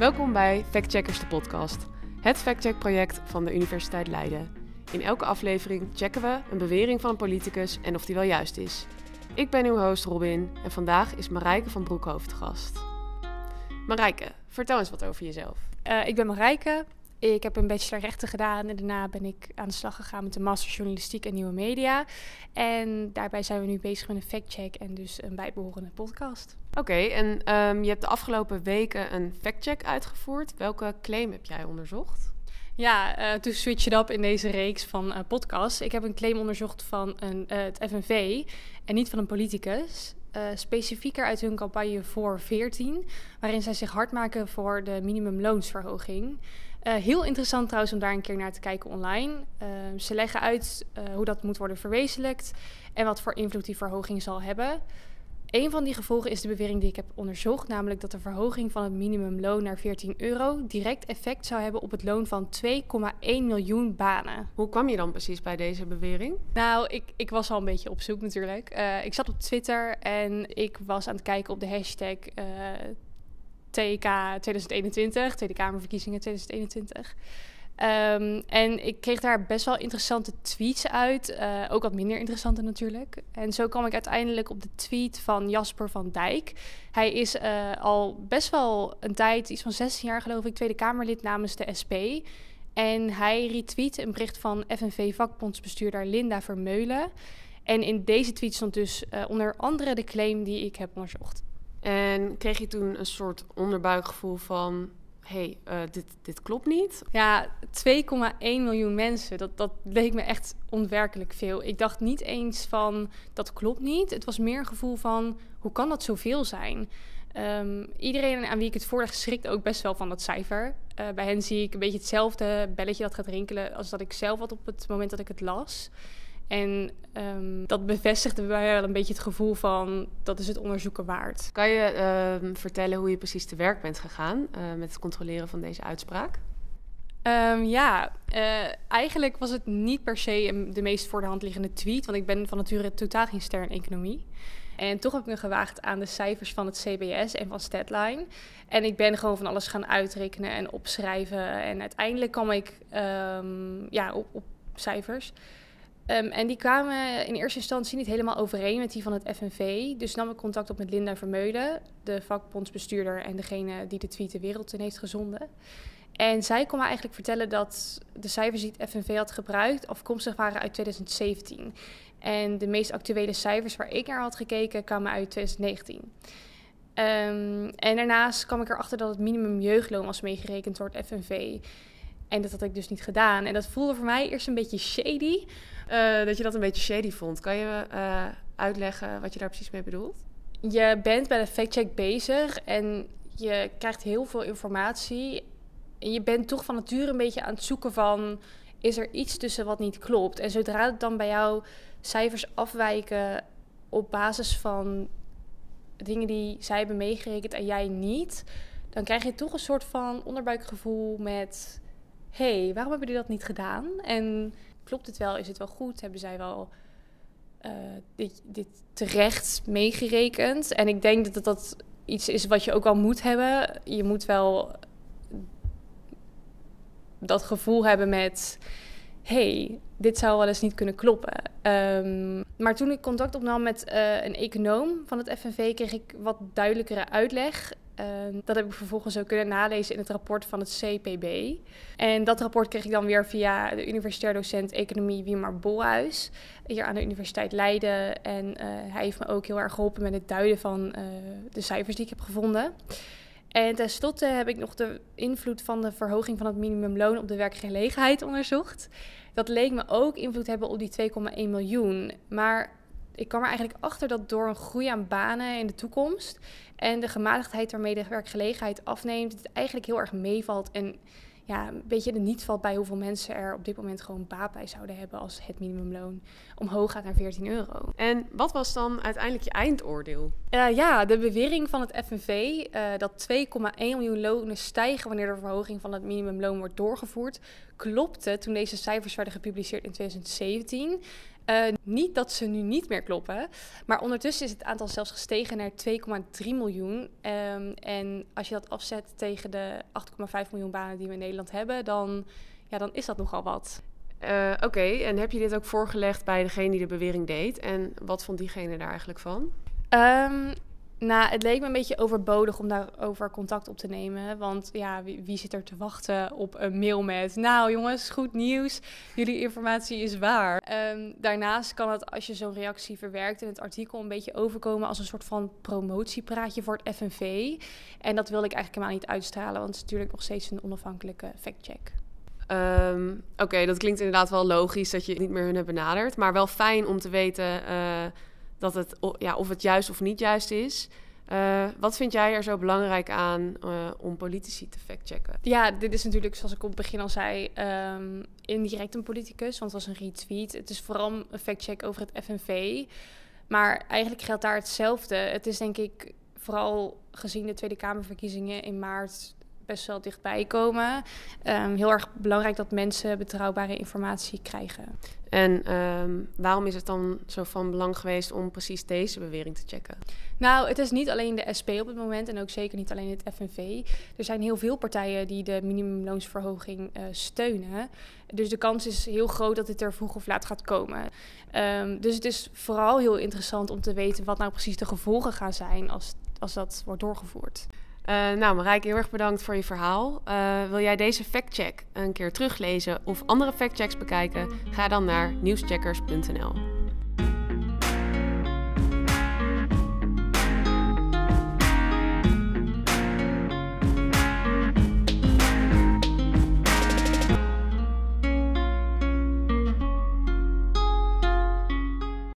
Welkom bij Factcheckers de podcast, het factcheck-project van de Universiteit Leiden. In elke aflevering checken we een bewering van een politicus en of die wel juist is. Ik ben uw host Robin en vandaag is Marijke van Broekhoofd gast. Marijke, vertel eens wat over jezelf. Uh, ik ben Marijke, ik heb een bachelor rechten gedaan en daarna ben ik aan de slag gegaan met de master journalistiek en nieuwe media. En daarbij zijn we nu bezig met een factcheck en dus een bijbehorende podcast. Oké, en um, je hebt de afgelopen weken een factcheck uitgevoerd. Welke claim heb jij onderzocht? Ja, uh, to switch it up in deze reeks van uh, podcasts. Ik heb een claim onderzocht van een, uh, het FNV en niet van een politicus. specifieker uit hun campagne voor 14, waarin zij zich hard maken voor de minimumloonsverhoging. Uh, heel interessant trouwens om daar een keer naar te kijken online. Uh, ze leggen uit uh, hoe dat moet worden verwezenlijkt en wat voor invloed die verhoging zal hebben. Een van die gevolgen is de bewering die ik heb onderzocht, namelijk dat de verhoging van het minimumloon naar 14 euro direct effect zou hebben op het loon van 2,1 miljoen banen. Hoe kwam je dan precies bij deze bewering? Nou, ik, ik was al een beetje op zoek natuurlijk. ik zat op Twitter en ik was aan het kijken op de hashtag TK 2021, Tweede Kamerverkiezingen 2021. Um, en ik kreeg daar best wel interessante tweets uit. Uh, ook wat minder interessante natuurlijk. En zo kwam ik uiteindelijk op de tweet van Jasper van Dijk. Hij is uh, al best wel een tijd, iets van 16 jaar geloof ik, Tweede Kamerlid namens de SP. En hij retweet een bericht van FNV-vakbondsbestuurder Linda Vermeulen. En in deze tweet stond dus uh, onder andere de claim die ik heb onderzocht. En kreeg je toen een soort onderbuikgevoel van... hé, hey, uh, dit, dit klopt niet? Ja, 2,1 miljoen mensen, dat, dat leek me echt onwerkelijk veel. Ik dacht niet eens van, dat klopt niet. Het was meer een gevoel van, hoe kan dat zoveel zijn? Um, iedereen aan wie ik het voorleg schrikt ook best wel van dat cijfer. Uh, bij hen zie ik een beetje hetzelfde belletje dat gaat rinkelen... als dat ik zelf had op het moment dat ik het las... En um, dat bevestigde bij mij wel een beetje het gevoel van dat is het onderzoeken waard. Kan je uh, vertellen hoe je precies te werk bent gegaan uh, met het controleren van deze uitspraak? Um, ja, uh, eigenlijk was het niet per se de meest voor de hand liggende tweet, want ik ben van nature totaal geen ster in economie. En toch heb ik me gewaagd aan de cijfers van het CBS en van Statline. En ik ben gewoon van alles gaan uitrekenen en opschrijven. En uiteindelijk kwam ik um, ja, op, op cijfers. Um, en die kwamen in eerste instantie niet helemaal overeen met die van het FNV. Dus nam ik contact op met Linda Vermeulen, de vakbondsbestuurder en degene die de tweet de wereld in heeft gezonden. En zij kon me eigenlijk vertellen dat de cijfers die het FNV had gebruikt afkomstig waren uit 2017. En de meest actuele cijfers waar ik naar had gekeken kwamen uit 2019. Um, ehm, en daarnaast kwam ik erachter dat het minimum jeugdloon was meegerekend door het FNV. En dat had ik dus niet gedaan. En dat voelde voor mij eerst een beetje shady. Uh, dat je dat een beetje shady vond. Kan je uh, uitleggen wat je daar precies mee bedoelt? Je bent bij de factcheck bezig en je krijgt heel veel informatie. En je bent toch van nature een beetje aan het zoeken van... is er iets tussen wat niet klopt? En zodra het dan bij jou cijfers afwijken op basis van dingen die zij hebben meegerekend en jij niet... dan krijg je toch een soort van onderbuikgevoel met... hey, waarom hebben die dat niet gedaan? En klopt het wel? Is het wel goed? Hebben zij wel uh, dit, dit terecht meegerekend? En ik denk dat dat iets is wat je ook al moet hebben. Je moet wel dat gevoel hebben met... hey, dit zou wel eens niet kunnen kloppen. Um, maar toen ik contact opnam met uh, een econoom van het FNV... kreeg ik wat duidelijkere uitleg... Uh, dat heb ik vervolgens ook kunnen nalezen in het rapport van het CPB. En dat rapport kreeg ik dan weer via de universitair docent economie Wiemar Bolhuis. Hier aan de Universiteit Leiden. En uh, hij heeft me ook heel erg geholpen met het duiden van uh, de cijfers die ik heb gevonden. En tenslotte heb ik nog de invloed van de verhoging van het minimumloon op de werkgelegenheid onderzocht. Dat leek me ook invloed hebben op die 2,1 miljoen. Maar ik kwam er eigenlijk achter dat door een groei aan banen in de toekomst en de gematigdheid waarmee de werkgelegenheid afneemt, het eigenlijk heel erg meevalt. En ja, een beetje er niet valt bij hoeveel mensen er op dit moment gewoon baat bij zouden hebben als het minimumloon omhoog gaat naar 14 euro. En wat was dan uiteindelijk je eindoordeel? Uh, ja, de bewering van het FNV uh, dat 2,1 miljoen lonen stijgen wanneer de verhoging van het minimumloon wordt doorgevoerd, klopte toen deze cijfers werden gepubliceerd in 2017. Uh, niet dat ze nu niet meer kloppen, maar ondertussen is het aantal zelfs gestegen naar 2,3 miljoen. Um, en als je dat afzet tegen de 8,5 miljoen banen die we in Nederland hebben, dan, ja, dan is dat nogal wat. Uh, Oké, en heb je dit ook voorgelegd bij degene die de bewering deed? En wat vond diegene daar eigenlijk van? Um, nou, het leek me een beetje overbodig om daarover contact op te nemen. Want ja, wie, wie, zit er te wachten op een mail met... Nou jongens, goed nieuws, jullie informatie is waar. Um, daarnaast kan het, als je zo'n reactie verwerkt in het artikel... een beetje overkomen als een soort van promotiepraatje voor het FNV. En dat wil ik eigenlijk helemaal niet uitstralen... want het is natuurlijk nog steeds een onafhankelijke factcheck. Um, Oké, dat klinkt inderdaad wel logisch dat je niet meer hun hebt benaderd. Maar wel fijn om te weten... Uh, dat het, ja, of het juist of niet juist is. Uh, wat vind jij er zo belangrijk aan uh, om politici te factchecken? Ja, dit is natuurlijk, zoals ik op het begin al zei, um, indirect een politicus, want het was een retweet. Het is vooral een factcheck over het FNV. Maar eigenlijk geldt daar hetzelfde. Het is denk ik vooral gezien de Tweede Kamerverkiezingen in maart best wel dichtbij komen. Um, heel erg belangrijk dat mensen betrouwbare informatie krijgen. En um, waarom is het dan zo van belang geweest om precies deze bewering te checken? Nou, het is niet alleen de SP op het moment en ook zeker niet alleen het FNV. Er zijn heel veel partijen die de minimumloonsverhoging uh, steunen. Dus de kans is heel groot dat dit er vroeg of laat gaat komen. Um, dus het is vooral heel interessant om te weten wat nou precies de gevolgen gaan zijn als, als dat wordt doorgevoerd. Uh, nou, Marijke, heel erg bedankt voor je verhaal. Uh, wil jij deze factcheck een keer teruglezen of andere factchecks bekijken? Ga dan naar nieuwscheckers.nl.